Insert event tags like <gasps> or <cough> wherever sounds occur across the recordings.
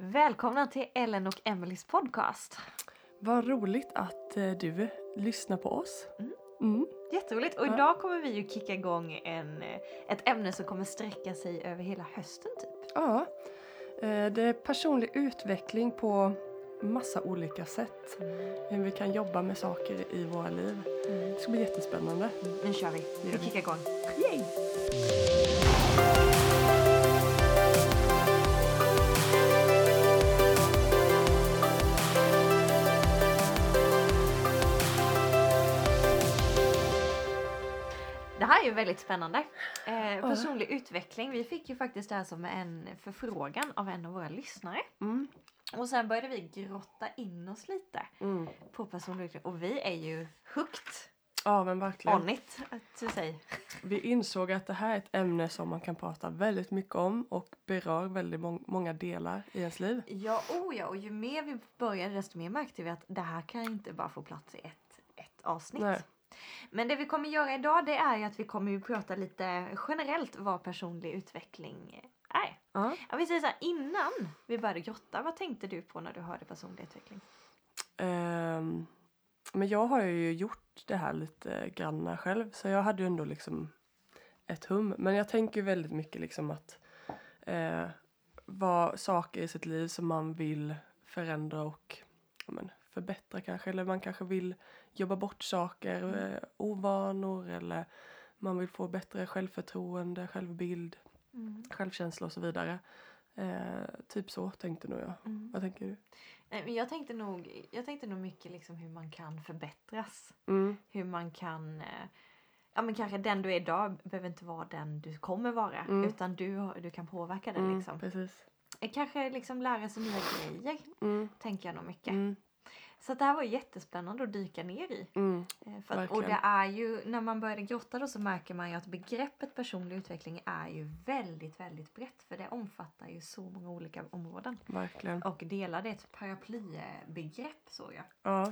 Välkomna till Ellen och Emelies podcast. Vad roligt att eh, du lyssnar på oss. Mm. Mm. Jätteroligt och Ja. idag kommer vi ju kicka igång en, eh, ett ämne som kommer sträcka sig över hela hösten typ. Ja, eh, det är personlig utveckling på massa olika sätt. Hur vi kan jobba med saker i våra liv. Det ska bli jättespännande. Nu kör Vi vi. kickar igång. Yay! Ju väldigt spännande. Eh, personlig utveckling. Vi fick ju faktiskt det här som en förfrågan av en av våra lyssnare. Mm. Och sen började vi grotta in oss lite Mm. på personlig utveckling. Och vi är ju hooked Ja, men verkligen. on it, to say. Vi insåg att det här är ett ämne som man kan prata väldigt mycket om och berör väldigt mång- många delar i ens liv. Ja, oh ja, och ju mer vi började desto mer märkte vi att det här kan inte bara få plats i ett, ett avsnitt. Nej. Men det vi kommer göra idag det är ju att vi kommer ju prata lite generellt vad personlig utveckling är. Ja. Ja, vi säger så här, innan vi började grotta, vad tänkte du på när du hörde personlig utveckling? Ehm, men jag har ju gjort det här lite granna själv så jag hade ju ändå liksom ett hum. Men jag tänker väldigt mycket liksom att eh, vad saker i sitt liv som man vill förändra och ja, men, förbättra kanske. Eller man kanske vill jobba bort saker, eh, ovanor eller man vill få bättre självförtroende, självbild, självkänsla och så vidare. Eh, typ så tänkte nog jag. Mm. Vad tänker du? Nej, men jag tänkte nog, jag tänkte nog mycket liksom hur man kan förbättras. Mm. Hur man kan eh, Ja men kanske den du är idag behöver inte vara den du kommer vara. Mm. Utan du, du kan påverka den Mm, liksom. precis. Eh, Kanske liksom lära sig nya grejer. Mm, Tänker jag nog mycket. mm, Så det här var jättespännande att dyka ner i. mm, Eh, För att, och det är ju, när man började grotta då så märker man ju att begreppet personlig utveckling är ju väldigt, väldigt brett. För det omfattar ju så många olika områden. verkligen. Och delar det ett paraplybegrepp såg jag Ja.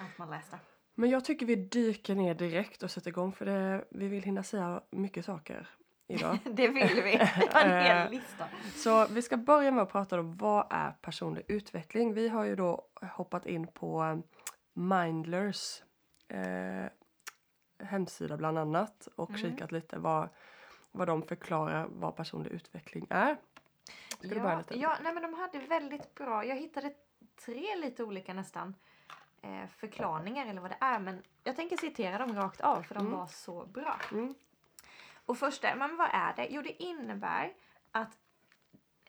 att man läste. Men jag tycker vi dyker ner direkt och sätter igång för det, vi vill hinna säga mycket saker idag. <laughs> det vill vi. <laughs> En hel Eh, lista. Så vi ska börja med att prata om vad är personlig utveckling. Vi har ju då hoppat in på eh, Mindlers eh, hemsida bland annat och Mm. kikat lite vad, vad de förklarar vad personlig utveckling är. Ska du börja Ja, lite? ja, nej men de hade väldigt bra, jag hittade tre lite olika nästan eh, förklaringar eller vad det är. Men jag tänker citera dem rakt av för de Mm. var så bra. Mm. Och första, men vad är det? Jo, det innebär att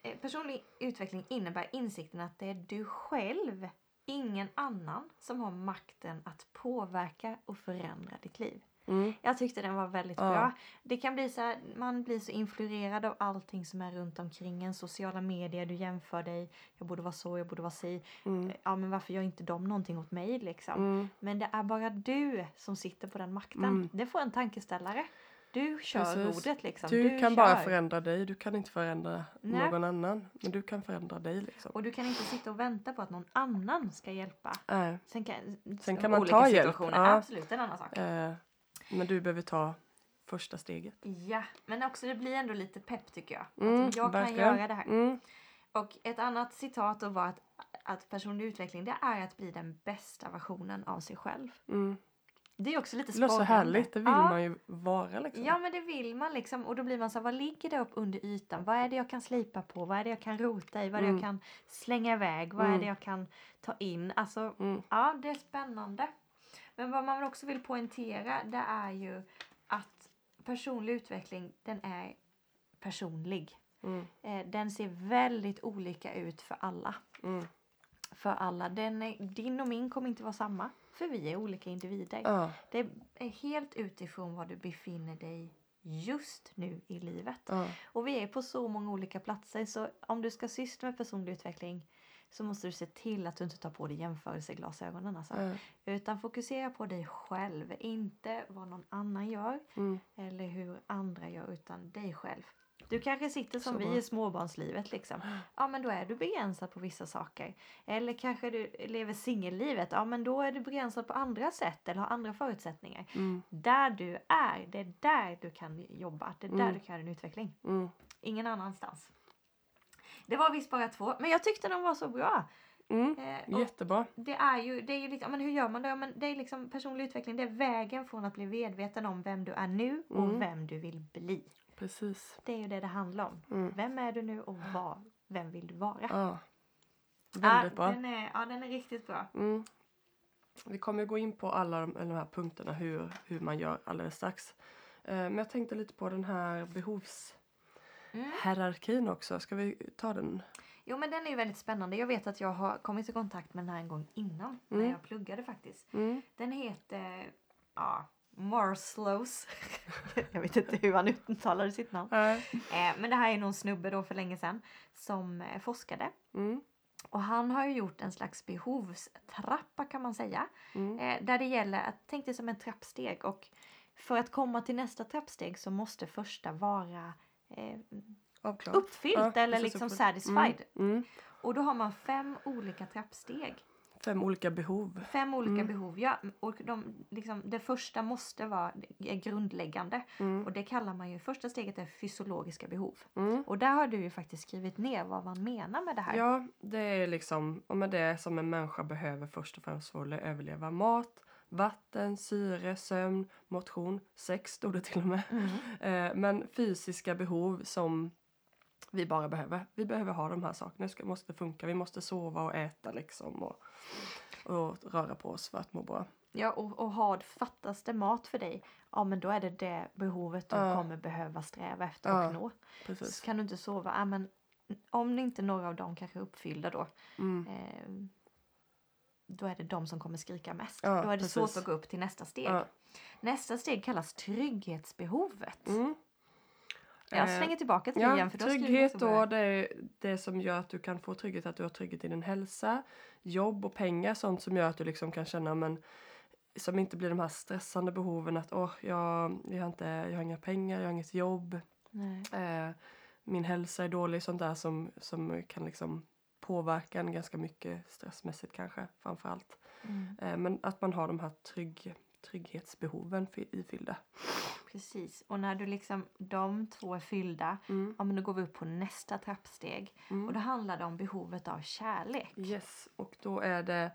eh, personlig utveckling innebär insikten att det är du själv, ingen annan, som har makten att påverka och förändra ditt liv. Mm. Jag tyckte den var väldigt Ja. bra. Det kan bli så här, man blir så influerad av allting som är runt omkring en. Sociala medier, du jämför dig. Jag borde vara så, jag borde vara si. Mm. Ja, men varför gör inte de någonting åt mig liksom? Mm. Men det är bara du som sitter på den makten. Mm. Det får en tankeställare. Du kör Precis. rodret liksom. Du, kan bara kör. förändra dig, du kan inte förändra Nej. någon annan. Men du kan förändra dig liksom. Och du kan inte sitta och vänta på att någon annan ska hjälpa. Nej. Sen kan, Sen kan man ta hjälp, ja. Absolut, en annan sak. Eh, men du behöver ta första steget. Ja, men också det blir ändå lite pepp tycker jag. Mm, att jag kan verkligen. göra det här. Mm. Och ett annat citat då var att, att personlig utveckling det är att bli den bästa versionen av sig själv. Mm. Det är också lite Det låter så härligt, det vill ja, man ju vara liksom. Ja men det vill man liksom och då blir man så här, vad ligger det upp under ytan? Vad är det jag kan slipa på? Vad är det jag kan rota i? Vad är det Mm. jag kan slänga iväg? Vad är Mm. det jag kan ta in? Alltså Mm. ja det är spännande. Men vad man också vill poängtera det är ju att personlig utveckling den är personlig. Mm. Eh, den ser väldigt olika ut för alla. Mm. För alla. Den är, din och min kommer inte vara samma. För vi är olika individer. Ja, Det är helt utifrån var du befinner dig just nu i livet. ja. Och vi är på så många olika platser så om du ska syssla med personlig utveckling så måste du se till att du inte tar på dig jämförelseglasögonen. Alltså. ja. Utan fokusera på dig själv. Inte vad någon annan gör Mm. eller hur andra gör utan dig själv. Du kanske sitter som vi i småbarnslivet liksom. Ja men då är du begränsad på vissa saker. Eller kanske du lever singellivet. Ja men då är du begränsad på andra sätt eller har andra förutsättningar. Mm. Där du är, det är där du kan jobba. Det är där Mm. du kan göra en utveckling. Mm. Ingen annanstans. Det var visst bara två, men jag tyckte de var så bra. Mm. Eh, Jättebra. det är ju, det är ju liksom, men hur gör man? Ja, Men det är liksom personlig utveckling, det är vägen från att bli medveten om vem du är nu och Mm. vem du vill bli. Precis. Det är ju det det handlar om. Mm. Vem är du nu och vad, vem vill du vara? Ja. Väldigt ja, bra. Den är, ja, den är riktigt bra. Mm. Vi kommer ju gå in på alla de, de här punkterna hur, hur man gör alldeles strax. Eh, men jag tänkte lite på den här behovshierarkin Mm. också. Ska vi ta den? Jo men den är ju väldigt spännande. Jag vet att jag har kommit i kontakt med den här en gång innan. När Mm. jag pluggade faktiskt. Mm. Den heter, ja, Marslows. <laughs> jag vet inte hur han uttalade sitt namn. Eh, men det här är någon snubbe då för länge sedan som eh, forskade. Mm. Och han har ju gjort en slags behovstrappa kan man säga. Mm. Eh, där det gäller att tänk dig som en trappsteg och för att komma till nästa trappsteg så måste första vara eh, uppfyllt Ja, eller liksom satisfied. Mm. Mm. Och då har man fem olika trappsteg. Fem olika behov. Fem olika Mm. behov. Ja, och de, liksom, det första måste vara grundläggande. Mm. Och det kallar man ju, första steget är fysiologiska behov. Mm. Och där har du ju faktiskt skrivit ner vad man menar med det här. Ja, det är liksom ja, men det som en människa behöver först och främst för att överleva. Mat, vatten, syre, sömn, motion, sex stod det till och med. Mm. Eh, men fysiska behov som vi bara behöver. Vi behöver ha de här sakerna. Det måste funka. Vi måste sova och äta liksom och, och röra på oss för att må bra. Ja, och, och har, fattas det mat för dig, ja men då är det det behovet du Ja. kommer behöva sträva efter Ja, nå. Precis. Så kan du inte sova, ja men om inte några av dem kanske är uppfyllda då, Mm. eh, då är det de som kommer skrika mest. Ja, då är det precis. svårt att gå upp till nästa steg. Nästa steg kallas trygghetsbehovet. Mm. Jag Eh, slänger tillbaka till Ja, igen för skrivit trygghet då, det är det som gör att du kan få trygghet, att du har trygghet i din hälsa, jobb och pengar, sånt som gör att du liksom kan känna men som inte blir de här stressande behoven att åh, jag, jag, har inte, jag har inga pengar, jag har inget jobb, eh, min hälsa är dålig, sånt där som, som kan liksom påverka en ganska mycket stressmässigt kanske framför allt. Mm, Eh, men att man har de här trygg, trygghetsbehoven fy- ifyllda. precis. Och när du liksom, de två är fyllda, Mm. ja men då går vi upp på nästa trappsteg. Mm. Och då handlar det om behovet av kärlek. Yes, och då är det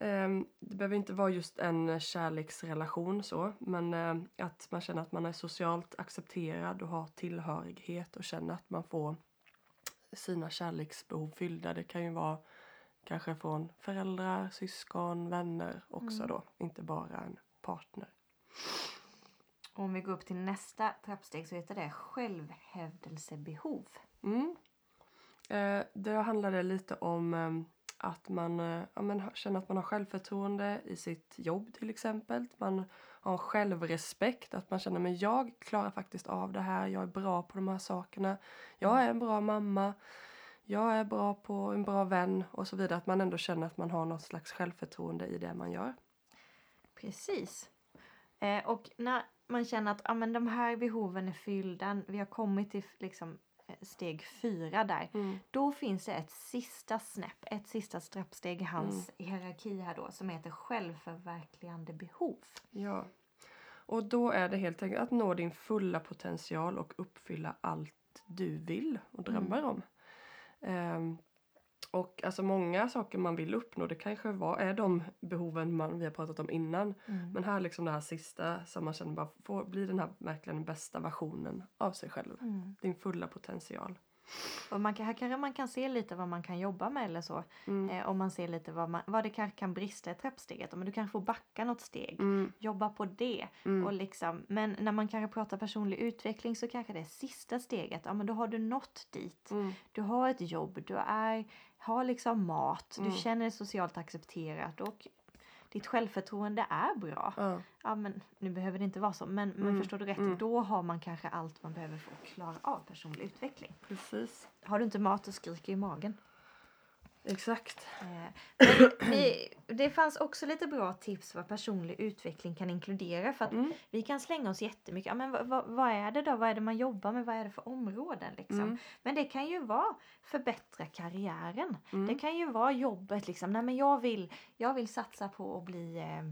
ehm, det behöver inte vara just en kärleksrelation så, men ehm, att man känner att man är socialt accepterad och har tillhörighet och känner att man får sina kärleksbehov fyllda. Det kan ju vara kanske från föräldrar, syskon, vänner också Mm. då, inte bara en partner. Och om vi går upp till nästa trappsteg så heter det självhävdelsebehov. Mm. Eh, det handlade lite om eh, att man eh, ja, ha- känner att man har självförtroende i sitt jobb till exempel. Man har självrespekt, att man känner men jag klarar faktiskt av det här, jag är bra på de här sakerna. Jag är en bra mamma, jag är bra på en bra vän och så vidare. Att man ändå känner att man har något slags självförtroende i det man gör. Precis. Eh, och när man känner att ah, men de här behoven är fyllda, vi har kommit till liksom, eh, steg fyra där. Mm. Då finns det ett sista snäpp, ett sista trappsteg i hans hierarki här då som heter självförverkligande behov. Ja. Och då är det helt enkelt att nå din fulla potential och uppfylla allt du vill och drömmer om. Ehm, och alltså många saker man vill uppnå det kanske var, är de behoven man, vi har pratat om innan. Mm. Men här liksom det här sista som man känner bara får bli den här verkligen bästa versionen av sig själv. Mm. Din fulla potential. Och man kan, här kanske man kan se lite vad man kan jobba med eller så. Mm. Eh, om man ser lite vad, man, vad det kanske kan brista i trappsteget. Men du kanske får backa något steg. Mm. Jobba på det. Mm. Och liksom, men när man kanske pratar personlig utveckling så kanske det är sista steget. Ja men då har du nått dit. Mm. Du har ett jobb, du är, har liksom mat, Mm. du känner dig socialt accepterat och ditt självförtroende är bra. Ja. Ja men nu behöver det inte vara så men, men Mm, förstår du rätt? mm. Då har man kanske allt man behöver för att klara av personlig utveckling. Precis. Har du inte mat så skriker i magen. Exakt. Eh, men vi, det fanns också lite bra tips vad personlig utveckling kan inkludera. För att Mm. vi kan slänga oss jättemycket. Ja, men vad, vad, vad är det då? Vad är det man jobbar med? Vad är det för områden? Liksom? Mm. Men det kan ju vara förbättra karriären. Mm. Det kan ju vara jobbet. Liksom. Nej, men jag, vill, jag vill satsa på att bli eh,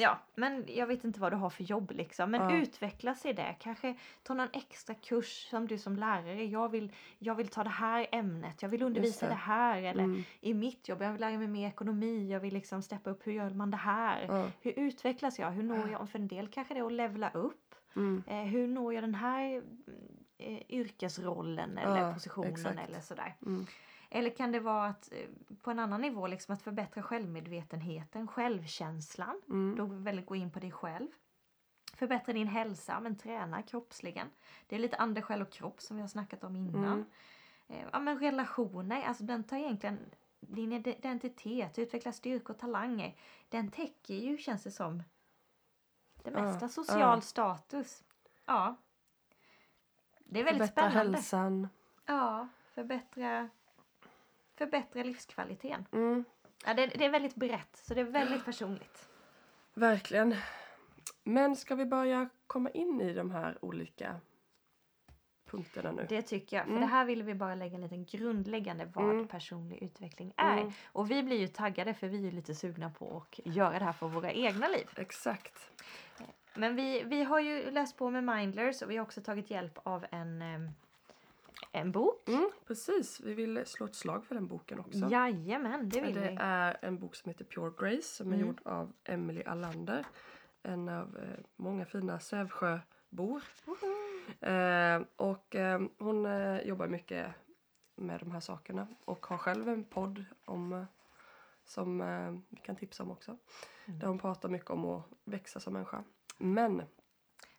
Ja, men jag vet inte vad du har för jobb liksom. Men Ja. utvecklas i det. Kanske ta någon extra kurs som du som lärare. Jag vill, jag vill ta det här ämnet. Jag vill undervisa det. det. här. Eller Mm. i mitt jobb, jag vill lära mig mer ekonomi. Jag vill liksom steppa upp. Hur gör man det här? Ja. Hur utvecklas jag? Hur når jag? För en del kanske det är att levla upp. Mm. Eh, hur når jag den här eh, yrkesrollen eller Ja, positionen exakt. eller sådär. Mm. Eller kan det vara att eh, på en annan nivå liksom att förbättra självmedvetenheten, självkänslan. Mm. Då väldigt gå in på dig själv. Förbättra din hälsa, men träna kroppsligen. Det är lite ande, själ och kropp som vi har snackat om innan. Mm. Eh, Ja, men relationer, alltså den tar egentligen din identitet, utveckla styrkor och talanger. Den täcker ju, känns det som, det Ja, mesta. ja. Social status. Ja. Det är väldigt Förbättra spännande. hälsan. Ja, förbättra, förbättra livskvaliteten. Mm. Ja, det, det är väldigt brett, så det är väldigt personligt. Verkligen. Men ska vi börja komma in i de här olika punkterna nu? Det tycker jag. För Mm. det här vill vi bara lägga en liten grundläggande vad Mm. personlig utveckling är. Mm. Och vi blir ju taggade för vi är lite sugna på att göra det här för våra egna liv. Exakt. Men vi, vi har ju läst på med Mindlers och vi har också tagit hjälp av en, em, en bok. Mm, precis, vi vill slå ett slag för den boken också. Jajamän, det vill det vi. är en bok som heter Pure Grace som är Mm. gjord av Emily Allander. En av eh, många fina Sävsjöbor. Eh, och eh, hon eh, jobbar mycket med de här sakerna och har själv en podd om, eh, som eh, vi kan tipsa om också. Mm. Där hon pratar mycket om att växa som människa. Men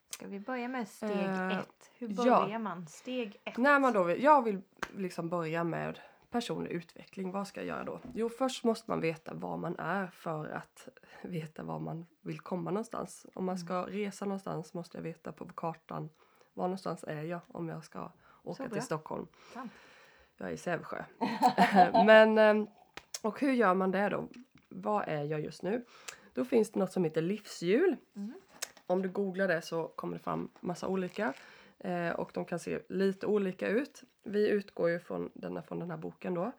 Ska vi börja med steg Eh, ett? Hur ja. börjar man? Steg ett. när man då vill, jag vill liksom börja med personlig utveckling. Vad ska jag göra då? Jo, först måste man veta var man är för att <laughs> veta var man vill komma någonstans. Om man ska resa någonstans måste jag veta på kartan var någonstans är jag om jag ska åka till Stockholm. Sant. Jag är i Sävsjö. <laughs> <laughs> Men, eh, och hur gör man det då? Vad är jag just nu? Då finns det något som heter livshjul. Mm. Om du googlar det så kommer det fram massa olika. Eh, och de kan se lite olika ut. Vi utgår ju från denna, från den här boken då.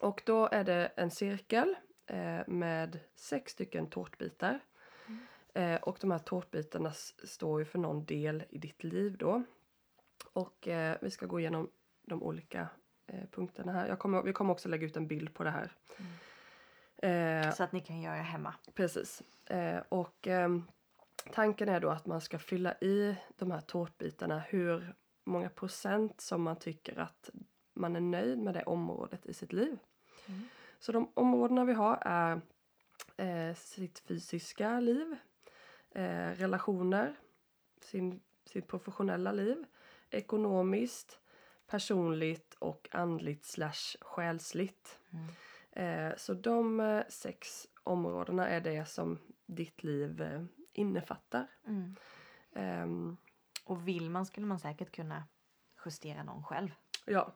Och då är det en cirkel eh, med sex stycken tårtbitar. Eh, och de här tårtbitarna står ju för någon del i ditt liv då. Och eh, vi ska gå igenom de olika eh, punkterna här. Jag kommer, vi kommer också lägga ut en bild på det här. Eh, Så att ni kan göra hemma. Precis. Eh, och ehm, tanken är då att man ska fylla i de här tårtbitarna hur många procent som man tycker att man är nöjd med det området i sitt liv. Mm. Så de områdena vi har är eh, sitt fysiska liv, eh, relationer, sin, sitt professionella liv, ekonomiskt, personligt och andligt slash själsligt. Mm. Eh, så de eh, sex områdena är det som ditt liv eh, innefattar. Mm. Ehm, Och vill man skulle man säkert kunna justera någon själv. ja.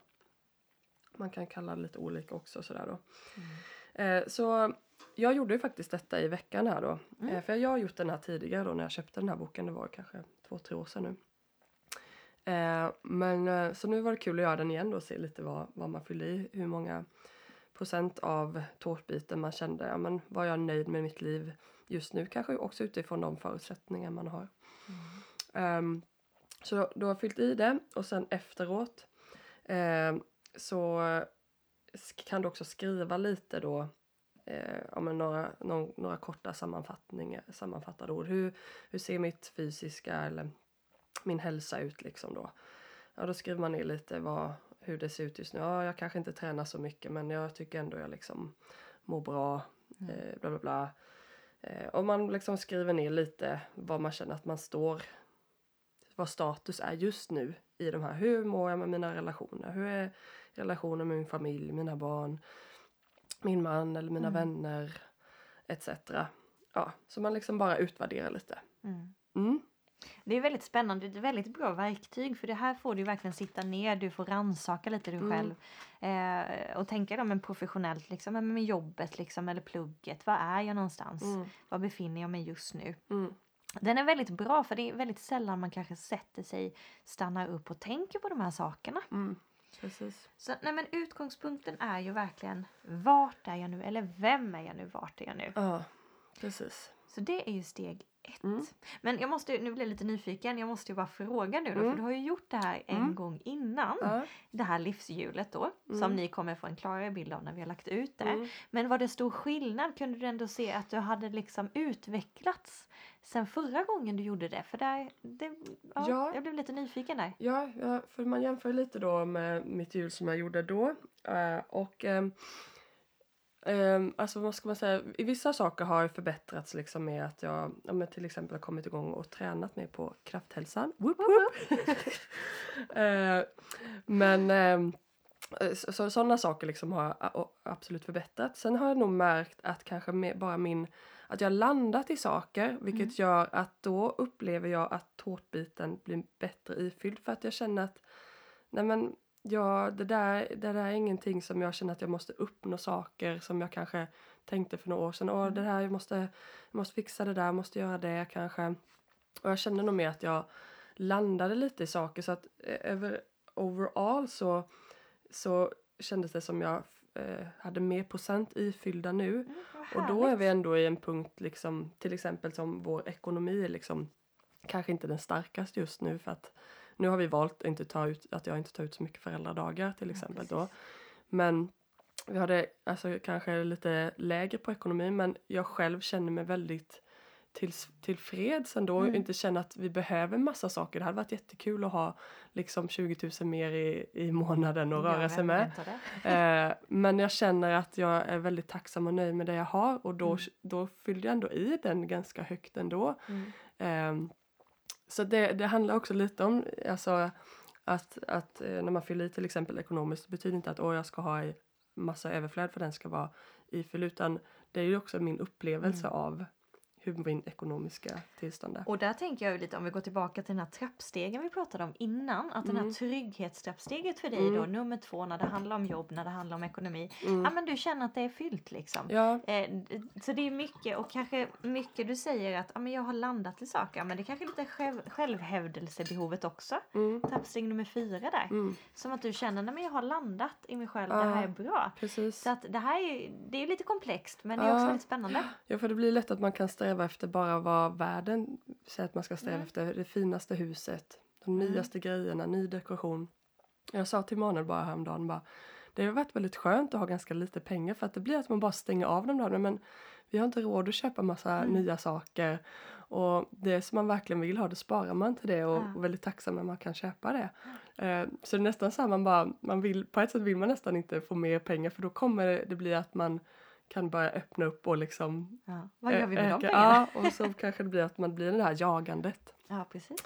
Man kan kalla det lite olika också sådär då. Mm. Eh, så jag gjorde ju faktiskt detta i veckan här då. Mm. Eh, för jag har gjort den här tidigare då när jag köpte den här boken. Det var kanske två, tre år sedan nu. Eh, men så nu var det kul att göra den igen då och se lite vad, vad man fyllde i. Hur många procent av tårtbiten man kände, ja men var jag nöjd med mitt liv just nu? Kanske också utifrån de förutsättningar man har. Ehm, så då, då har jag fyllt i det och sen efteråt ehm, så kan du också skriva lite då eh, ja, några, någon, några korta sammanfattningar, sammanfattade ord. Hur, hur ser mitt fysiska eller min hälsa ut liksom då? Ja, då skriver man ner lite vad, hur det ser ut just nu. Ja, jag kanske inte tränar så mycket men jag tycker ändå jag liksom mår bra. Mm. Eh, bla bla bla. Eh, och man liksom skriver ner lite vad man känner att man står vad status är just nu i de här. Hur mår jag med mina relationer? Hur är relationen med min familj, mina barn, min man eller mina Mm. vänner etc. Ja, så man liksom bara utvärderar lite. Mm. Mm. Det är väldigt spännande. Det är ett väldigt bra verktyg för det här får du verkligen sitta ner. Du får rannsaka lite du Mm. själv. Eh, och tänka men professionellt liksom, med jobbet liksom eller plugget. Var är jag någonstans? Mm. Var befinner jag mig just nu? Mm. Den är väldigt bra för det är väldigt sällan man kanske sätter sig, stannar upp och tänker på de här sakerna. Mm. Precis. Så nej men utgångspunkten är ju verkligen vart är jag nu eller vem är jag nu, vart är jag nu? Ja, Precis. Så det är ju steg ett. Mm. Men jag måste, nu blir jag lite nyfiken, jag måste ju bara fråga nu då, Mm. för du har ju gjort det här en Mm. gång innan. Det här livshjulet då, som Mm. ni kommer få en klarare bild av när vi har lagt ut det. Mm. Men var det stor skillnad? Kunde du ändå se att du hade liksom utvecklats sen förra gången du gjorde det? För där, det, ja, Ja. jag blev lite nyfiken där. Ja, ja, för man jämför lite då med mitt hjul som jag gjorde då. Eh, och ehm, alltså vad ska man säga, i vissa saker har jag förbättrats liksom med att jag ja, men till exempel har kommit igång och tränat mer på krafthälsan. Woop, woop. <laughs> Eh, men så, så, sådana saker liksom har jag absolut förbättrats. Sen har jag nog märkt att kanske med, bara min att jag landat i saker vilket Mm. gör att då upplever jag att tårtbiten blir bättre ifylld för att jag känner att nej men ja, det, där, det där är ingenting som jag känner att jag måste uppnå saker som jag kanske tänkte för några år sedan. Åh, Mm. det här, jag måste, jag måste fixa det där, jag måste göra det kanske. Och jag kände nog mer att jag landade lite i saker så att eh, över, overall så, så kändes det som jag eh, hade mer procent ifyllda nu. Mm, Och då är vi ändå i en punkt liksom till exempel som vår ekonomi är liksom kanske inte den starkaste just nu för att nu har vi valt att inte ta ut att jag inte tar ut så mycket föräldradagar till Ja, exempel precis. då. Men vi hade alltså kanske lite lägre på ekonomin men jag själv känner mig väldigt till, tillfreds ändå och Mm. inte känner att vi behöver massa saker. Det hade varit jättekul att ha liksom 20 000 mer i, i månaden att röra Ja, sig med. <laughs> Eh, men jag känner att jag är väldigt tacksam och nöjd med det jag har och då, Mm. då fyllde jag ändå i den ganska högt ändå. Mm. Ehm, så det, det handlar också lite om alltså, att, att eh, när man fyller i till exempel ekonomiskt betyder inte att åh, jag ska ha massa överflöd för den ska vara ifylld utan det är ju också min upplevelse Mm. av hur min ekonomiska tillstånd är. Och där tänker jag lite om vi går tillbaka till den här trappstegen vi pratade om innan. Att den här Mm. trygghetstrappsteget för dig då, Mm. nummer två när det handlar om jobb, när det handlar om ekonomi. Mm. Ja men du känner att det är fyllt liksom. Ja, Eh, så det är mycket och kanske mycket du säger att ja, men jag har landat i saker. Men det är kanske lite själv, självhävdelsebehovet också. mm, Trappsteg nummer fyra där. mm, Som att du känner att jag har landat i mig själv, det Ja. här är bra. precis. Så att det här är, det är lite komplext men det är Ja. också väldigt spännande. Ja, för det blir lätt att man kan sträva efter bara vad världen säger att man ska sträva Mm. efter. Det finaste huset, de Mm. nyaste grejerna, ny dekoration. Jag sa till Manuel bara häromdagen bara det har varit väldigt skönt att ha ganska lite pengar för att det blir att man bara stänger av dem där. Men vi har inte råd att köpa massa Mm. nya saker. Och det som man verkligen vill ha, det sparar man till det och, Ja. och väldigt tacksam när man kan köpa det. Eh, så det är nästan så här man bara, man vill, på ett sätt vill man nästan inte få mer pengar för då kommer det, det bli att man kan börja öppna upp och liksom Ja. Vad gör vi med de pengarna? Ja, och så kanske det blir att man blir det här jagandet. <laughs> Ja, precis.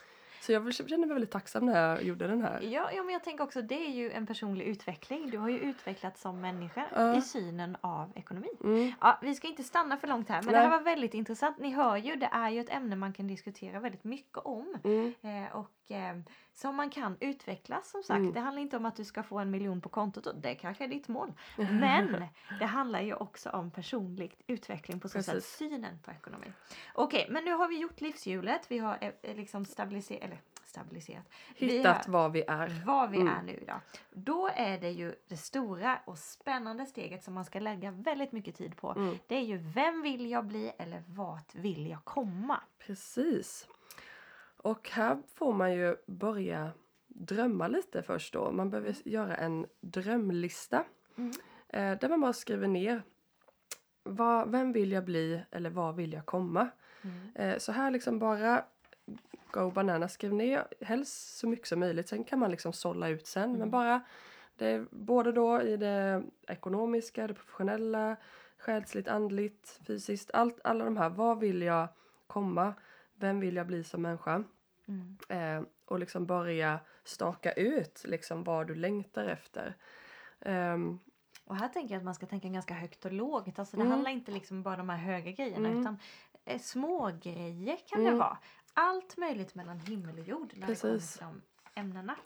Så jag känner mig väldigt tacksam när jag gjorde den här. Ja, ja, men jag tänker också det är ju en personlig utveckling. Du har ju utvecklats som människa Ja. i synen av ekonomi. Mm, Ja, vi ska inte stanna för långt här, men det Nej. här var väldigt intressant. Ni hör ju, det är ju ett ämne man kan diskutera väldigt mycket om. mm, Eh, och eh, som man kan utvecklas som sagt. Mm. Det handlar inte om att du ska få en miljon på kontot och det kanske är ditt mål. <laughs> Men det handlar ju också om personlig utveckling på så sätt synen på ekonomi. Okej, men nu har vi gjort livshjulet. Vi har eh, eh, liksom stabiliserat, eller stabiliserat. Vi Hittat har- var vi är. var vi Mm. är nu då. Då är det ju det stora och spännande steget som man ska lägga väldigt mycket tid på. Mm. Det är ju vem vill jag bli eller vart vill jag komma? Precis. Och här får man ju börja drömma lite först då. Man behöver göra en drömlista. Mm. Eh, där man bara skriver ner vad, vem vill jag bli eller var vill jag komma. Mm. Eh, så här liksom bara go banana, skriv ner helst så mycket som möjligt. Sen kan man liksom sålla ut sen. Mm. Men bara det är både då i det ekonomiska, det professionella, själsligt, andligt, fysiskt. Allt, alla de här. Var vill jag komma? Vem vill jag bli som människa? Mm. Eh, och liksom börja staka ut liksom vad du längtar efter. Ehm, Och här tänker jag att man ska tänka ganska högt och lågt. Alltså det Mm. handlar inte liksom bara om de här höga grejerna Mm. utan eh, små grejer kan det Mm. vara. Allt möjligt mellan himmel och jord när det kommer Precis. till de ämnena.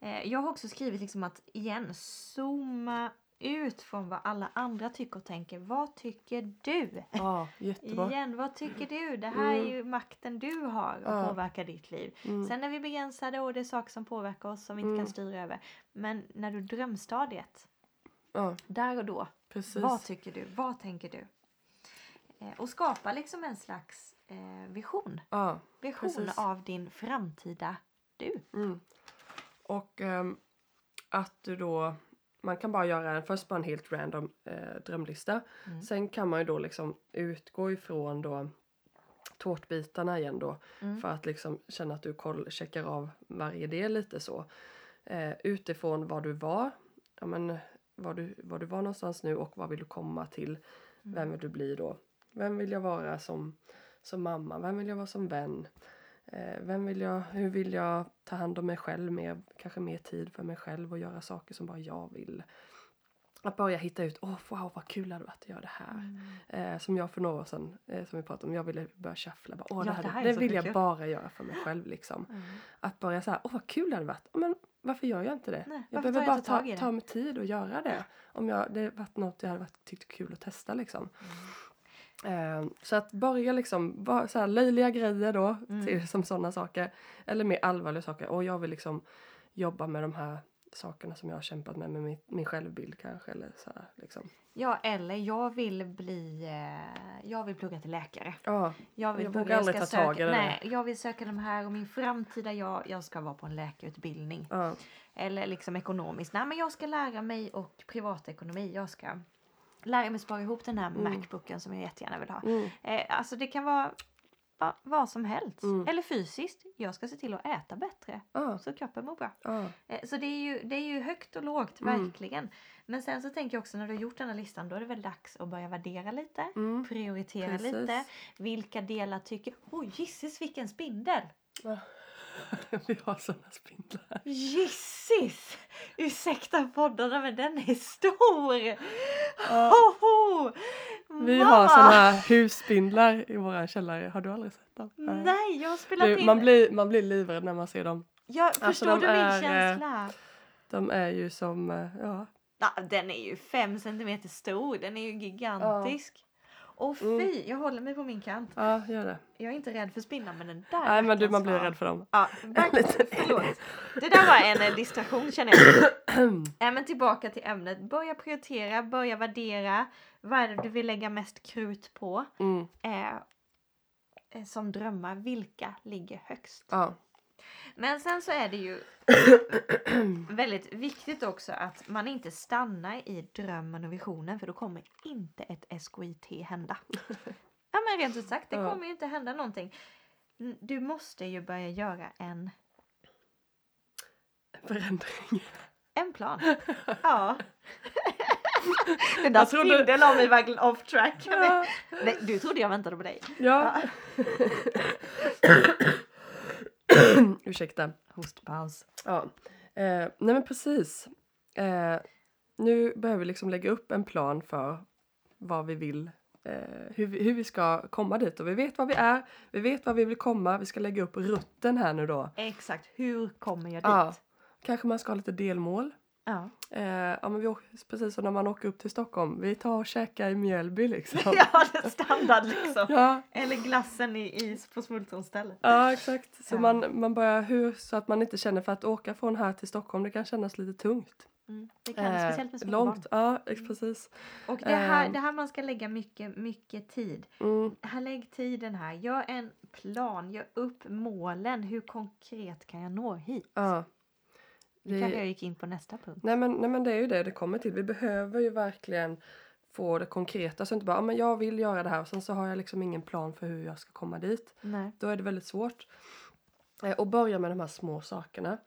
Eh, jag har också skrivit liksom att igen zooma ut från vad alla andra tycker och tänker. Vad tycker du? Ja, jättebra. Igen, vad tycker du? Det här är Mm. ju makten du har att Ja. påverka ditt liv. Mm. Sen är vi begränsade och det är saker som påverkar oss som vi inte Mm. kan styra över. Men när du drömstadiet, Ja, där och då, precis. vad tycker du? Vad tänker du? Eh, och skapa liksom en slags eh, vision. Ja. Vision Precis. av din framtida du. Mm. Och ehm, att du då, man kan bara göra en, först bara en helt random eh, drömlista. Mm. Sen kan man ju då liksom utgå ifrån då tårtbitarna igen då. Mm. För att liksom känna att du koll, checkar av varje del lite så. Eh, utifrån vad du var, ja men var du, var du var någonstans nu och vad vill du komma till. Vem vill du bli då? Vem vill jag vara som, som mamma? Vem vill jag vara som vän? Eh, vem vill jag, hur vill jag ta hand om mig själv mer, kanske mer tid för mig själv och göra saker som bara jag vill. Att börja hitta ut, åh wow vad kul det hade varit att göra det här. Mm. Eh, som jag för några år sedan, eh, som vi pratade om, jag ville börja shuffla. Bara, åh, Ja, det, det här, här är det vill jag kul. bara göra för mig själv liksom. Mm. Att börja så här, åh vad kul det hade varit. Men varför gör jag inte det? Nej, jag behöver bara ta, det? ta mig tid och göra det. Om jag, det varit något jag hade varit, tyckt kul att testa liksom. Eh, så att börja liksom, bara så här löjliga grejer då, Mm. till, som sådana saker. Eller mer allvarliga saker. Och jag vill liksom jobba med de här sakerna som jag har kämpat med, med min, min självbild kanske. Eller så här, liksom. Ja, eller jag vill bli... Eh, jag vill plugga till läkare. Ja, Jag vill Jag aldrig ska ta tag i söka, det. Nej, jag vill söka de här och min framtida jag, jag ska vara på en läkarutbildning. ja, Eller liksom ekonomiskt. Nej, men jag ska lära mig och privatekonomi. Jag ska lära mig spara ihop den här Mm. Macbooken som jag jättegärna vill ha. mm, Eh, alltså det kan vara ja, vad som helst. Mm. Eller fysiskt. Jag ska se till att äta bättre. ja, Så kroppen mår bra. ja, Eh, Så det är, ju, det är ju högt och lågt, Mm. verkligen. Men sen så tänker jag också när du har gjort den här listan, då är det väl dags att börja värdera lite. mm. Prioritera Precis. lite. Vilka delar tycker... Oj, gisses vilken spindel! Ja. <laughs> Vi har såna spindlar. Gissis! Ursäkta poddarna men den är stor! Ja. Hoho! Vi Mamma! har här husspindlar i våran källare. Har du aldrig sett dem? Nej, jag har spelat Du, in... man, blir, man blir livrädd när man ser dem. Ja, Alltså, förstår de du min är, eh, känsla? De är ju som, eh, ja. Ja, den är ju fem centimeter stor. Den är ju gigantisk. Och fy, Mm. jag håller mig på min kant. Ja, gör det. Jag är inte rädd för spindlar men den där Nej men du, man blir var- rädd för dem. Ja, verk- <laughs> Lite. förlåt. Det där var en eh, distraktion känner jag. <clears throat> men tillbaka till ämnet. Börja prioritera, börja värdera. Vad är det du vill lägga mest krut på? Mm. Eh, eh, som drömmar, vilka ligger högst? Ja. Men sen så är det ju väldigt viktigt också att man inte stannar i drömmen och visionen för då kommer inte ett SKIT hända. <laughs> Ja men rent ut sagt, det Ja. kommer ju inte hända någonting. Du måste ju börja göra en, Förändring. en plan. <laughs> Ja. <laughs> Den där Jag trodde- spindeln av mig var off track. Ja. Nej, du trodde jag väntade på dig. ja. <clears throat> Ursäkta. Hostpaus. Ja. Eh, nej men precis. Eh, nu behöver vi liksom lägga upp en plan för vad vi vill. Eh, hur, vi, hur vi ska komma dit. Och vi vet vad vi är. Vi vet vad vi vill komma. Vi ska lägga upp rutten här nu då. Exakt, hur kommer jag dit? Ja. Kanske man ska ha lite delmål. Ja. Eh, ja men vi åker, precis som när man åker upp till Stockholm. Vi tar och käkar i Mjölby liksom. <laughs> ja, det är standard liksom. <laughs> ja. Eller glassen i is på smultronstället. Ja exakt. Så Ja. man, man börjar hur så att man inte känner för att åka från här till Stockholm det kan kännas lite tungt. Mm, det kan, Eh, speciellt med småbarn. långt, ja ex- precis. Och det här, Ehm. det här man ska lägga mycket, mycket tid. Mm, Här, lägg tiden här. Gör en plan, gör upp målen. Hur konkret kan jag nå hit? ja. Nu kanske jag gick in på nästa punkt. nej, men, nej men det är ju det det kommer till. Vi behöver ju verkligen få det konkreta så inte bara, men jag vill göra det här och sen så har jag liksom ingen plan för hur jag ska komma dit. Nej. Då är det väldigt svårt. Eh, och börja med de här små sakerna.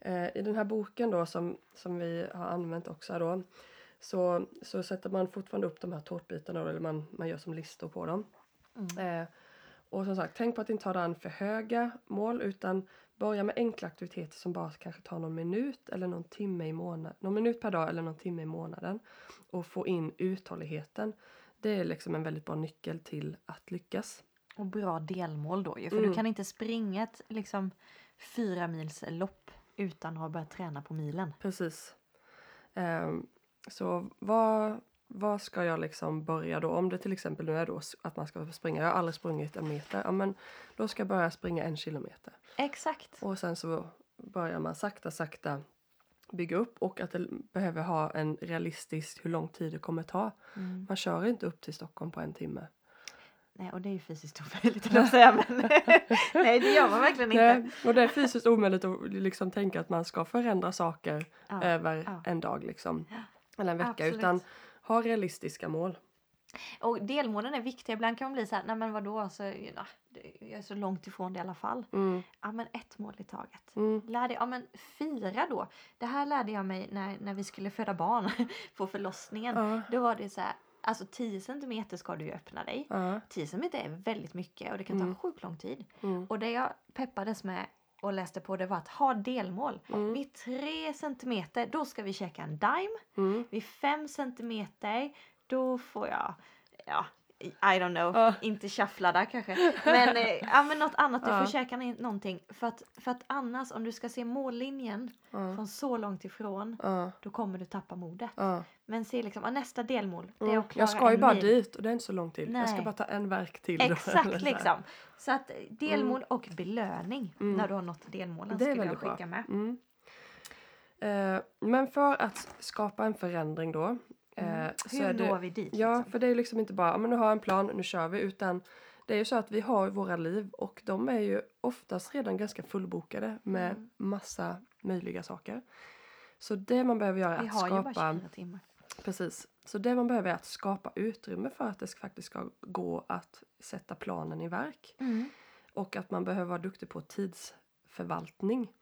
Eh, I den här boken då som, som vi har använt också då så, så sätter man fortfarande upp de här tårtbitarna då, eller man, man gör som listor på dem. Mm. Eh, och som sagt, tänk på att inte ta det an för höga mål utan börja med enkla aktiviteter som bara kanske tar någon minut eller någon timme i månaden. Någon minut per dag eller någon timme i månaden. Och få in uthålligheten. Det är liksom en väldigt bra nyckel till att lyckas. Och bra delmål då ju. För Mm. du kan inte springa ett liksom, fyra mils lopp utan att ha börjat träna på milen. Precis. Ehm, så vad, vad ska jag liksom börja då? Om det till exempel nu är då att man ska springa. Jag har aldrig sprungit en meter. Ja, men då ska jag börja springa en kilometer. Exakt. Och sen så börjar man sakta, sakta bygga upp och att det behöver ha en realistisk hur lång tid det kommer ta. Mm. Man kör inte upp till Stockholm på en timme. Nej, och det är ju fysiskt omöjligt att säga. Men <laughs> nej, det gör man verkligen inte. Nej, och det är fysiskt omöjligt att liksom tänka att man ska förändra saker Ja, över ja. en dag liksom. Eller en vecka. Absolut. Utan ha realistiska mål. Och delmålen är viktiga. Ibland kan man bli så här, nej men vadå, alltså, ja, det- jag är så långt ifrån det i alla fall. Mm, Ja men ett mål i taget. mm, Lär dig, ja men fira då. Det här lärde jag mig när, när vi skulle föda barn <laughs> på förlossningen. ja, Då var det så här, alltså 10 centimeter ska du ju öppna dig. ja, 10 centimeter är väldigt mycket och det kan Mm. ta sjukt lång tid. mm, Och det jag peppades med och läste på det var att ha delmål. Mm. Vid 3 centimeter då ska vi käka en Dime. mm. Vid 5 centimeter då får jag, ja, I don't know, Ja. inte där kanske. Men, eh, <laughs> ja, men något annat, du Ja. får käka någonting. För att, för att annars om du ska se mållinjen Ja, från så långt ifrån då kommer du tappa modet. Men se liksom, nästa delmål det är Mm. att klara Jag ska ju bara mil. dit och det är inte så lång tid. Jag ska Nej. bara ta en verk till. Exakt <laughs> liksom. Så att eh, delmål och belöning Mm. när du har nått delmålen Det skulle jag väldigt bra. skicka med. Mm. Eh, men för att skapa en förändring då. Eh, Mm. så Hur det, når vi dit? Ja, liksom? för det är ju liksom inte bara, "Ja, men nu har jag en plan, nu kör vi. Utan det är ju så att vi har våra liv och de är ju oftast redan ganska fullbokade med Mm. massa möjliga saker. Så det man behöver göra är Vi att har ju skapa... bara 24 timmar. Precis. Så det man behöver är att skapa utrymme för att det faktiskt ska gå att sätta planen i verk. Mm. Och att man behöver vara duktig på tidsförvaltning.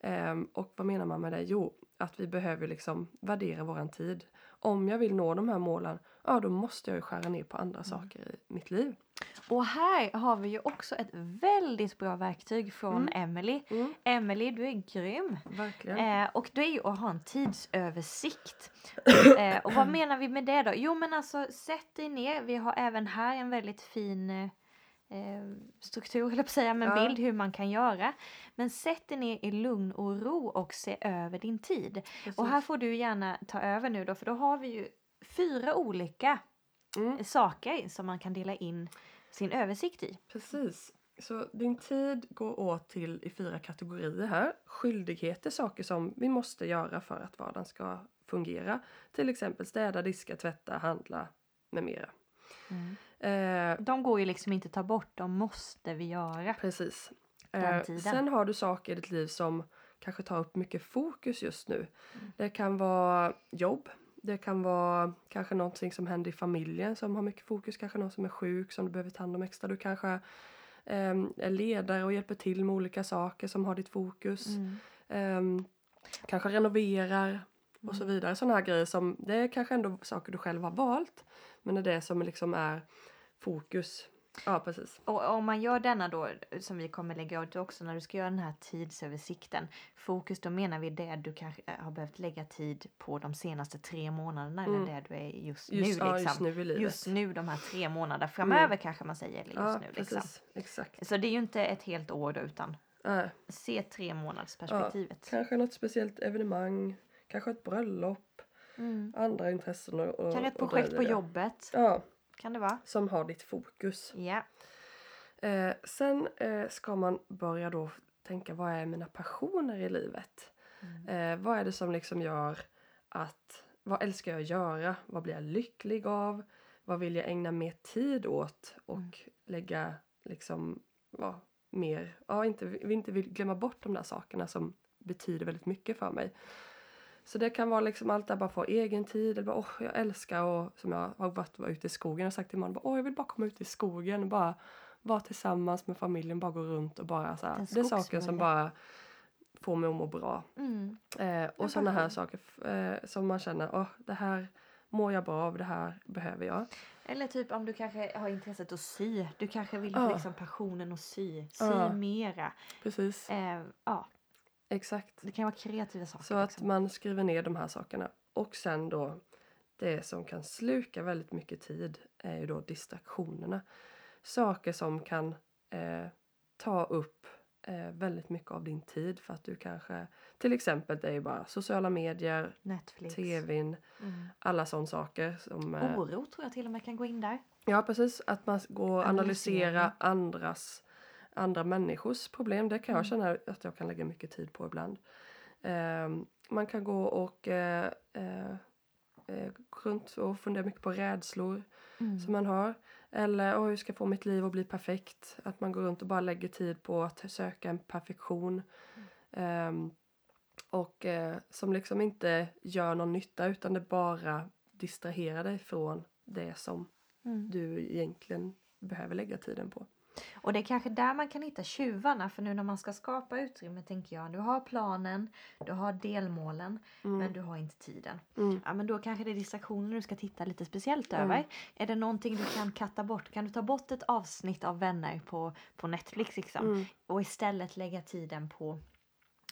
Ehm, och vad menar man med det? Jo, att vi behöver liksom värdera våran tid. Om jag vill nå de här målen, ja då måste jag ju skära ner på andra saker i mitt liv. Och här har vi ju också ett väldigt bra verktyg från Mm. Emily. Mm, Emily, du är grym! verkligen. Eh, och det är ju att ha en tidsöversikt. <coughs> eh, och vad menar vi med det då? Jo men alltså sätt dig ner. Vi har även här en väldigt fin eh, struktur, eller på säga, med Ja. bild hur man kan göra. Men sätt dig ner i lugn och ro och se över din tid. Precis. Och här får du gärna ta över nu då, för då har vi ju fyra olika Mm, saker som man kan dela in sin översikt i. precis. Så din tid går åt till i fyra kategorier här. Skyldigheter, saker som vi måste göra för att vardagen ska fungera. Till exempel städa, diska, tvätta, handla med mera. Eh, De går ju liksom inte att ta bort, de måste vi göra. Precis. Eh, sen har du saker i ditt liv som kanske tar upp mycket fokus just nu. Mm. Det kan vara jobb. Det kan vara kanske någonting som händer i familjen som har mycket fokus. Kanske någon som är sjuk som du behöver ta hand om extra. Du kanske ehm, är ledare och hjälper till med olika saker som har ditt fokus. Mm. Ehm, kanske renoverar och så Mm. vidare. Sådana här grejer som, det är kanske ändå saker du själv har valt. Men det är det som liksom är fokus. Ja, precis. Och om man gör denna då, som vi kommer lägga ut också när du ska göra den här tidsöversikten. Fokus, då menar vi det du kanske eh, har behövt lägga tid på de senaste tre månaderna Mm. eller det du är just, Just, nu. ja, Liksom. just nu. Just nu de här tre månaderna framöver kanske man säger. Eller just ja, nu precis. liksom. Exakt. Så det är ju inte ett helt år då utan Nej. se tre månaders perspektivet. Kanske något speciellt evenemang, kanske ett bröllop, Mm. andra intressen och, och Kanske ett projekt på jobbet. Ja, Kan det vara? som har ditt fokus. Ja. Eh, sen eh, ska man börja då tänka vad är mina passioner i livet? Mm. Eh, vad är det som liksom gör att, vad älskar jag att göra? Vad blir jag lycklig av? Vad vill jag ägna mer tid åt? Och Mm. lägga liksom, ja, mer, ja inte, vi inte vill glömma bort de där sakerna som betyder väldigt mycket för mig. Så det kan vara liksom allt där bara få egen tid. Eller bara, åh, jag älskar och som jag har varit var ute i skogen och sagt till man bara, åh, jag vill bara komma ut i skogen och bara vara tillsammans med familjen, bara gå runt och bara så här. Det är saker som bara får mig att må bra. Mm. Eh, och sådana här saker eh, som man känner, åh, det här mår jag bra av, det här behöver jag. Eller typ om du kanske har intresset att sy. Du kanske vill Ja. liksom passionen att sy. Sy Ja. mera. Precis, Eh, ja, exakt. det kan vara kreativa saker. Så att liksom. man skriver ner de här sakerna. Och sen då, det som kan sluka väldigt mycket tid är ju då distraktionerna. Saker som kan eh, ta upp eh, väldigt mycket av din tid för att du kanske, till exempel det är ju bara sociala medier, Netflix. tvn, Mm. alla sådana saker som... Eh, Oro tror jag till och med kan gå in där. Ja precis, att man går och analysera Analysera. andras, andra människors problem. Det kan jag Mm. känna att jag kan lägga mycket tid på ibland. Ehm, man kan gå och eh, eh, eh, runt och fundera mycket på rädslor Mm. som man har. Eller "Åh, hur ska jag få mitt liv att bli perfekt? Att man går runt och bara lägger tid på att söka en perfektion. Ehm, och eh, som liksom inte gör någon nytta utan det bara distraherar dig från det som Mm. du egentligen behöver lägga tiden på. Och det är kanske där man kan hitta tjuvarna för nu när man ska skapa utrymme tänker jag. Du har planen, du har delmålen Mm. men du har inte tiden. Mm. Ja men då kanske det är distraktioner du ska titta lite speciellt Mm. över. Är det någonting du kan katta bort? Kan du ta bort ett avsnitt av Vänner på, på Netflix liksom? Mm. Och istället lägga tiden på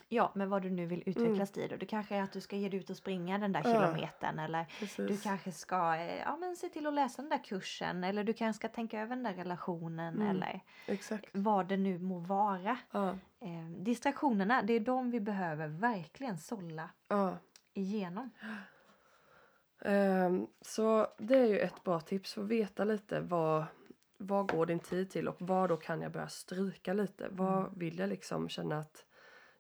Ja, men vad du nu vill utvecklas till. Och det kanske är att du ska ge dig ut och springa den där Mm. Ja. kilometern. Eller Precis. du kanske ska eh, ja, men se till att läsa den där kursen. Eller du kanske ska tänka över den där relationen. Mm. Eller Exakt. vad det nu må vara. Ja. Eh, distraktionerna, det är de vi behöver verkligen sålla Ja. igenom. Ehm, så det är ju ett bra tips för att veta lite vad, vad går din tid till och vad då kan jag börja stryka lite. Vad Mm. vill jag liksom känna att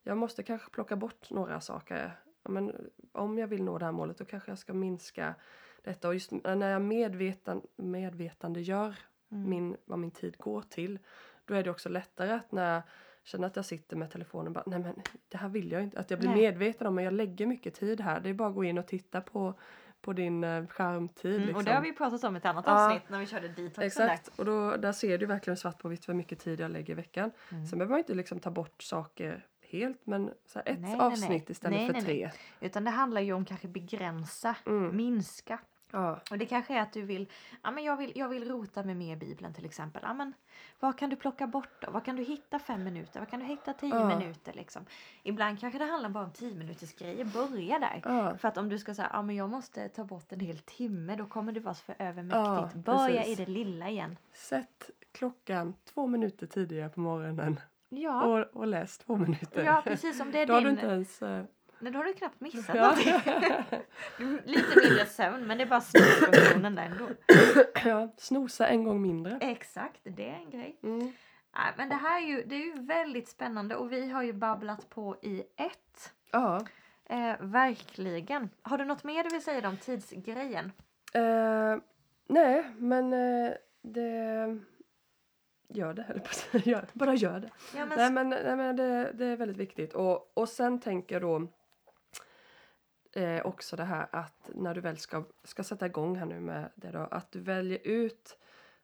jag måste kanske plocka bort några saker. Men om jag vill nå det här målet då kanske jag ska minska detta. Och just när jag medvetan, medvetande gör Mm. min, vad min tid går till. Då är det också lättare att när jag känner att jag sitter med telefonen bara nej men det här vill jag inte. Att jag blir Nej. medveten om att jag lägger mycket tid här. Det är bara att gå in och titta på, på din eh, skärmtid. Mm, liksom. Och det har vi pratat om i ett annat Ja. avsnitt när vi körde detoxen Exakt, och då, där ser du verkligen svart på vitt hur mycket tid jag lägger i veckan. Mm. Sen behöver man inte liksom ta bort saker helt men så ett Nej, avsnitt nej. istället Nej, för nej, tre. Utan det handlar ju om kanske begränsa, Mm. minska. Ja. Och det kanske är att du vill, ja men jag vill, jag vill rota med mer Bibeln till exempel. Ja men vad kan du plocka bort då? Vad kan du hitta fem minuter? Vad kan du hitta tio Ja. minuter liksom? Ibland kanske det handlar bara om tio minuters grejer. Börja där. Ja. För att om du ska säga, ja men jag måste ta bort en hel timme, då kommer det vara för övermäktigt. Börja precis. i det lilla igen. Sätt klockan två minuter tidigare på morgonen Ja, och, och läs två minuter. ja precis som det är Då har du din... inte ens... eh, Nej, då har du knappt missat Ja. Du- <laughs> Lite mindre sömn, men det är bara snusfunktionen där ändå. ja, snosa en gång mindre. Exakt, det är en grej. Mm. Nej, men det här är ju, det är ju väldigt spännande och vi har ju babblat på i ett. Ja. Eh, verkligen. Har du något mer du vill säga om tidsgrejen? Eh, nej, men eh, det... Gör det, höll på att säga. <laughs> Gör. Bara gör det. Ja, men Nej men, nej, men det, det är väldigt viktigt. Och, och sen tänker jag då eh, också det här att när du väl ska, ska sätta igång här nu med det då, att du väljer ut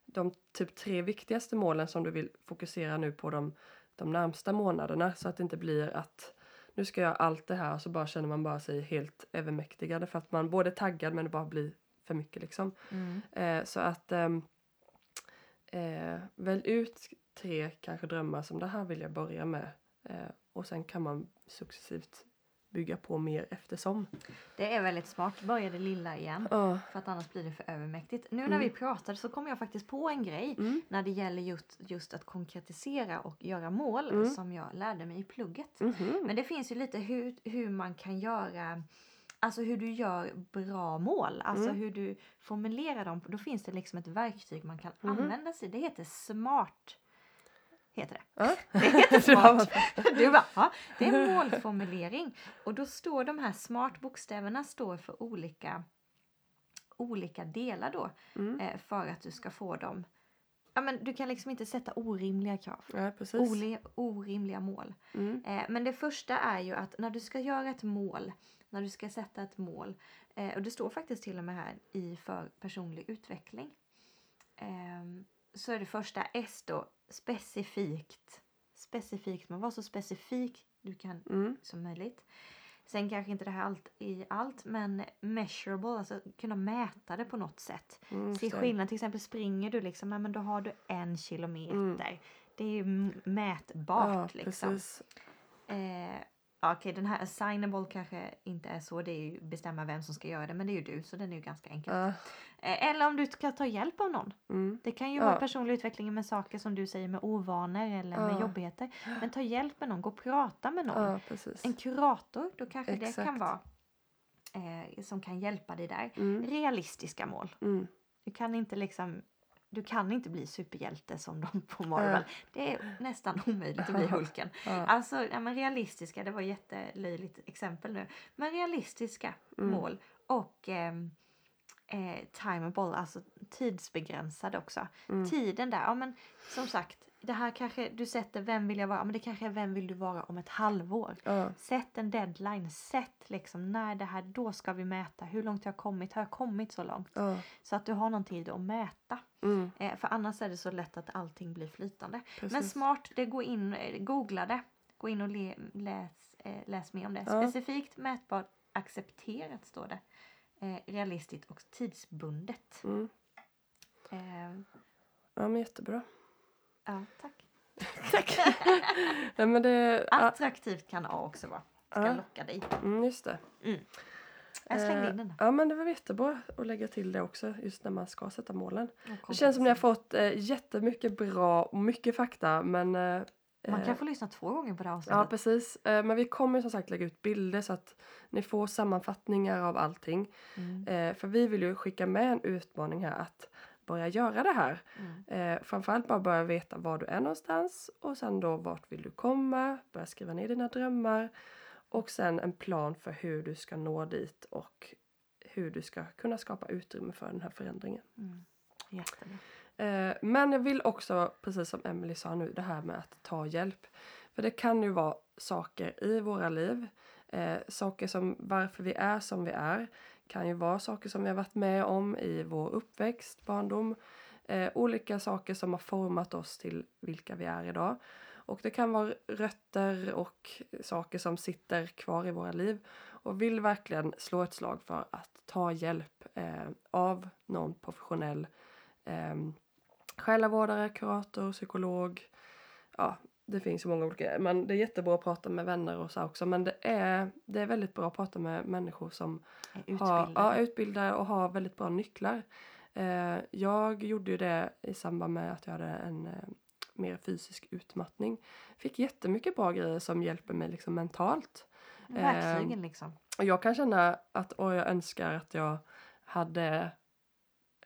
de typ tre viktigaste målen som du vill fokusera nu på de, de närmsta månaderna så att det inte blir att nu ska jag allt det här och så bara känner man bara sig helt övermäktigad för att man både är taggad men det bara blir för mycket liksom. Mm. Eh, så att ehm, eh, välj ut tre kanske drömmar som det här vill jag börja med. Eh, och sen kan man successivt bygga på mer eftersom. Det är väldigt smart. Börja det lilla igen. Ja. För att annars blir det för övermäktigt. Nu när Mm. vi pratade så kom jag faktiskt på en grej Mm. när det gäller just, just att konkretisera och göra mål Mm. som jag lärde mig i plugget. Mhm. Men det finns ju lite hur, hur man kan göra Alltså hur du gör bra mål, alltså Mm. hur du formulerar dem. Då finns det liksom ett verktyg man kan Mhm. använda sig Det heter SMART. Heter det. Ja. <laughs> Det heter <laughs> SMART. Du bara, ja, det är <laughs> målformulering. Och då står de här SMART-bokstäverna står för olika, olika delar då. Mm. Eh, för att du ska få dem. Ja, men du kan liksom inte sätta orimliga krav. Ja. Ole, orimliga mål. Mm. Eh, men det första är ju att när du ska göra ett mål, när du ska sätta ett mål, eh, och det står faktiskt till och med här i för personlig utveckling, eh, så är det första S då specifikt. Specifikt, man var så specifik du kan Mm. som möjligt. Sen kanske inte det här allt i allt, men measurable, alltså kunna mäta det på något sätt. Mm. Se skillnad, till exempel springer du liksom, men då har du en kilometer. Mm. Det är ju mätbart Ja, liksom. precis. Eh, ja, Okej, den här assignable kanske inte är så. Det är ju bestämma vem som ska göra det, men det är ju du, så den är ju ganska enkel. Eh, eller om du ska ta hjälp av någon. Mm. Det kan ju Ja. vara personlig utveckling med saker som du säger med ovanor eller med Ja. jobbigheter. Men ta hjälp med någon, gå och prata med någon. En kurator, då kanske det kan Exakt. vara eh, som kan hjälpa dig där. Mm. Realistiska mål. Mm. Du kan inte liksom du kan inte bli superhjälte som de på Marvel. Det är nästan omöjligt att bli <laughs> Hulken. Ja. Alltså, ja, men realistiska, det var ett jättelöjligt exempel nu. Men realistiska Mm. mål och ehm, eh, timeable, alltså tidsbegränsad också. Mm. Tiden där, ja men som sagt, det här kanske du sätter vem vill jag vara, men det kanske är vem vill du vara om ett halvår. Ja. Sätt en deadline, sätt liksom när det här, då ska vi mäta. Hur långt har jag kommit? Har jag kommit så långt? Ja. Så att du har någon tid att mäta. Mm. Eh, för annars är det så lätt att allting blir flytande. Precis. Men smart, det gå in, eh, googla det. Gå in och le, läs, eh, läs mer om det. Ja. Specifikt, mätbart, accepterat står det. Eh, realistiskt och tidsbundet. Mm. Eh, Ja men jättebra. Ja, tack. <laughs> Tack. <laughs> Nej men det... Ja, Attraktivt kan A också vara. Ska Ja. locka dig. mm, just det. Jag slängde Eh, in den. där. Ja men det var jättebra att lägga till det också just när man ska sätta målen. Det känns som ni har fått eh, jättemycket bra och mycket fakta men eh, Man eh, kan få lyssna två gånger på det här Ja avsnittet. precis. Eh, Men vi kommer som sagt lägga ut bilder så att ni får sammanfattningar av allting. Mm. Eh, För vi vill ju skicka med en utmaning här att börja göra det här. Mm. Eh, framförallt bara börja veta var du är någonstans och sen då vart vill du komma, börja skriva ner dina drömmar och sen en plan för hur du ska nå dit och hur du ska kunna skapa utrymme för den här förändringen. Mm. Jättebra. Eh, men jag vill också, precis som Emily sa nu, det här med att ta hjälp. För det kan ju vara saker i våra liv, eh, saker som varför vi är som vi är, kan ju vara saker som vi har varit med om i vår uppväxt, barndom, eh, olika saker som har format oss till vilka vi är idag. Och det kan vara rötter och saker som sitter kvar i våra liv. Och vill verkligen slå ett slag för att ta hjälp eh, av någon professionell eh, själavårdare, kurator, psykolog. Ja, det finns ju många olika. Men det är jättebra att prata med vänner och så också. Men det är, det är väldigt bra att prata med människor som Är har, Utbildad. ja, utbildade och har väldigt bra nycklar. Eh, jag gjorde ju det i samband med att jag hade en eh, mer fysisk utmattning. Fick jättemycket bra grejer som hjälper mig liksom mentalt. Verkligen liksom. Och jag kan känna att åh, jag önskar att jag hade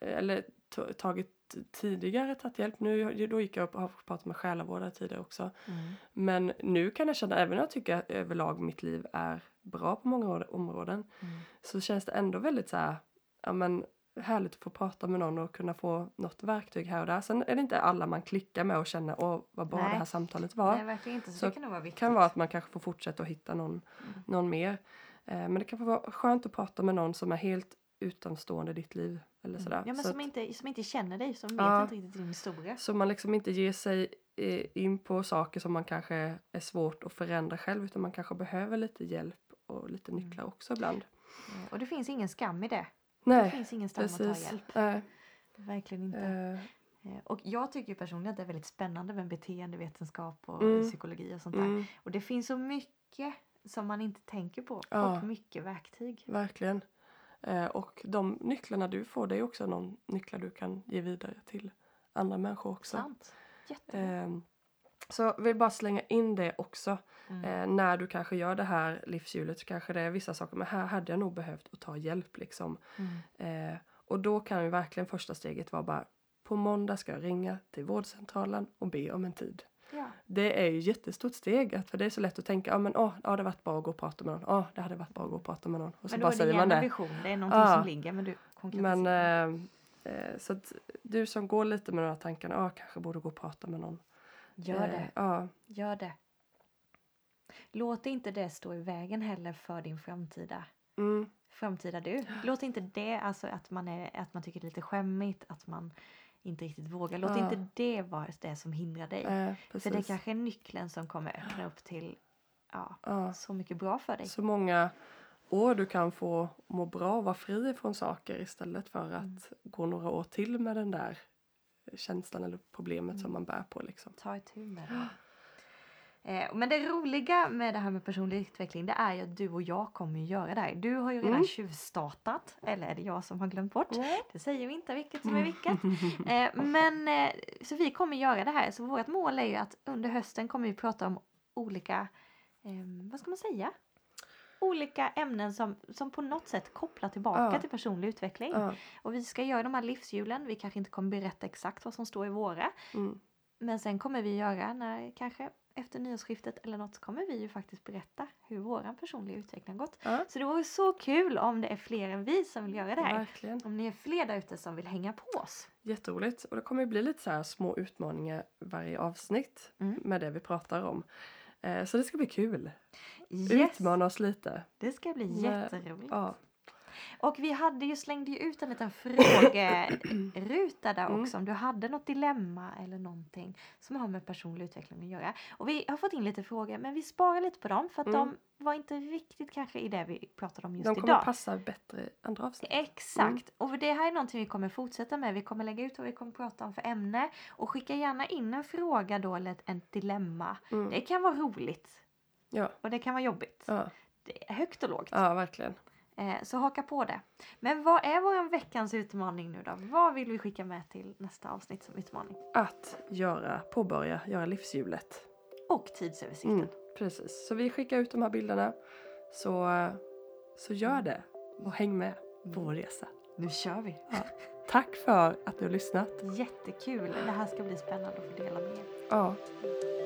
eller t- tagit tidigare tagit hjälp. Nu, då gick jag upp och har pratat med själavårdare tidigare också. Mm. Men nu kan jag känna, även om jag tycker att överlag mitt liv är bra på många råd- områden, Mm. så känns det ändå väldigt så här, ja men härligt att få prata med någon och kunna få något verktyg här och där. Sen är det inte alla man klickar med och känner åh vad bra Nej. det här samtalet var. Nej, verkligen inte. Så, Så det kan nog vara viktigt. kan vara att man kanske får fortsätta att hitta någon, Mm. någon mer. Eh, men det kan vara skönt att prata med någon som är helt utanstående i ditt liv. Eller sådär. Ja, men så, som, inte, som inte känner dig, som vet Ja. inte riktigt din historia. att, så man liksom inte ger sig eh, in på saker som man kanske är svårt att förändra själv utan man kanske behöver lite hjälp och lite Mm. nycklar också ibland. Eh, Och det finns ingen skam i det. Det Nej, finns ingen skam att ta hjälp. Nej, Verkligen inte. Eh, Och jag tycker personligen att det är väldigt spännande med beteendevetenskap och Mm. psykologi och sånt där. mm, Och det finns så mycket som man inte tänker på. Ja. Och mycket verktyg. verkligen. Eh, och de nycklarna du får det är också någon nycklar du kan ge vidare till andra människor också. Sant. Jättebra. Eh, så vill bara slänga in det också. Mm. Eh, när du kanske gör det här livshjulet så kanske det är vissa saker, men här hade jag nog behövt att ta hjälp liksom. Mm. Eh, och då kan ju verkligen första steget vara bara på måndag ska jag ringa till vårdcentralen och be om en tid. Ja. Det är ju ett jättestort steg, att- för det är så lätt att tänka, ja men åh, ja, det hade varit bra att gå och prata med någon. Ja, det hade varit bra att gå och prata med någon. Och så Men då bara är det säger man igen en det. vision. Det är någonting Ja. som ligger men du konkretiserar. Men eh, eh, så att du som går lite med de här tankarna, ja kanske borde gå och prata med någon. Gör Eh, det. Ja, Gör det. Låt inte det stå i vägen heller för din framtida mm, framtida du. Låt inte det, alltså att man, är, att man tycker det är lite skämmigt, att man inte riktigt vågar. Låt Ja. inte det vara det som hindrar dig. precis. För det kanske är nyckeln som kommer öppna upp till ja, ja. så mycket bra för dig. Så många år du kan få må bra och vara fri från saker istället för att Mm. gå några år till med den där känslan eller problemet Mm. som man bär på. Liksom. Ta itu med <gasps> det. Eh, men det roliga med det här med personlig utveckling det är ju att du och jag kommer ju göra det här. Du har ju redan Mm. tjuvstartat. Eller är det jag som har glömt bort? Nej. Det säger vi inte vilket som är vilket. <laughs> Eh, men eh, så vi kommer göra det här. Så vårt mål är ju att under hösten kommer vi prata om olika, eh, vad ska man säga? Olika ämnen som, som på något sätt kopplar tillbaka Ja. till personlig utveckling. Ja, Och vi ska göra de här livshjulen. Vi kanske inte kommer berätta exakt vad som står i våra. mm, Men sen kommer vi göra, när kanske efter nyårsskiftet eller något, så kommer vi ju faktiskt berätta hur vår personliga utveckling har gått. Ja, Så det vore så kul om det är fler än vi som vill göra det här. verkligen. Om ni är fler där ute som vill hänga på oss. Jätteroligt. Och det kommer ju bli lite så här små utmaningar varje avsnitt Mm. med det vi pratar om. Eh, så det ska bli kul. Yes, Utmana oss lite. det ska bli jätteroligt. Ja, Och vi hade ju, slängde ju ut en liten frågeruta där Mm. också om du hade något dilemma eller någonting som har med personlig utveckling att göra. Och vi har fått in lite frågor men vi sparar lite på dem för att Mm. de var inte riktigt kanske i det vi pratade om just de kommer idag. passa bättre i andra avsnitt. Exakt! Mm. Och det här är någonting vi kommer fortsätta med. Vi kommer lägga ut vad vi kommer prata om för ämne och skicka gärna in en fråga då eller ett, ett dilemma. Mm. Det kan vara roligt Ja, och det kan vara jobbigt. ja, Det är högt och lågt. ja, verkligen. Eh, så haka på det. Men vad är vår veckans utmaning nu då? Vad vill vi skicka med till nästa avsnitt som utmaning? Att göra, påbörja, göra livshjulet. Och tidsöversikten. Mm, precis. Så vi skickar ut de här bilderna. Så, så gör det och häng med på vår resa. Nu kör vi! Tack för att du har lyssnat. Jättekul! Det här ska bli spännande att få dela med er. Ja,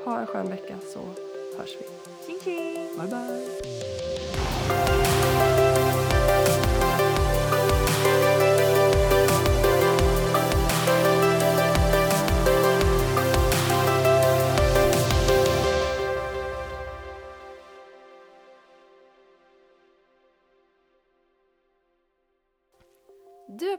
ha en skön vecka så hörs vi. Tjing tjing! Bye bye!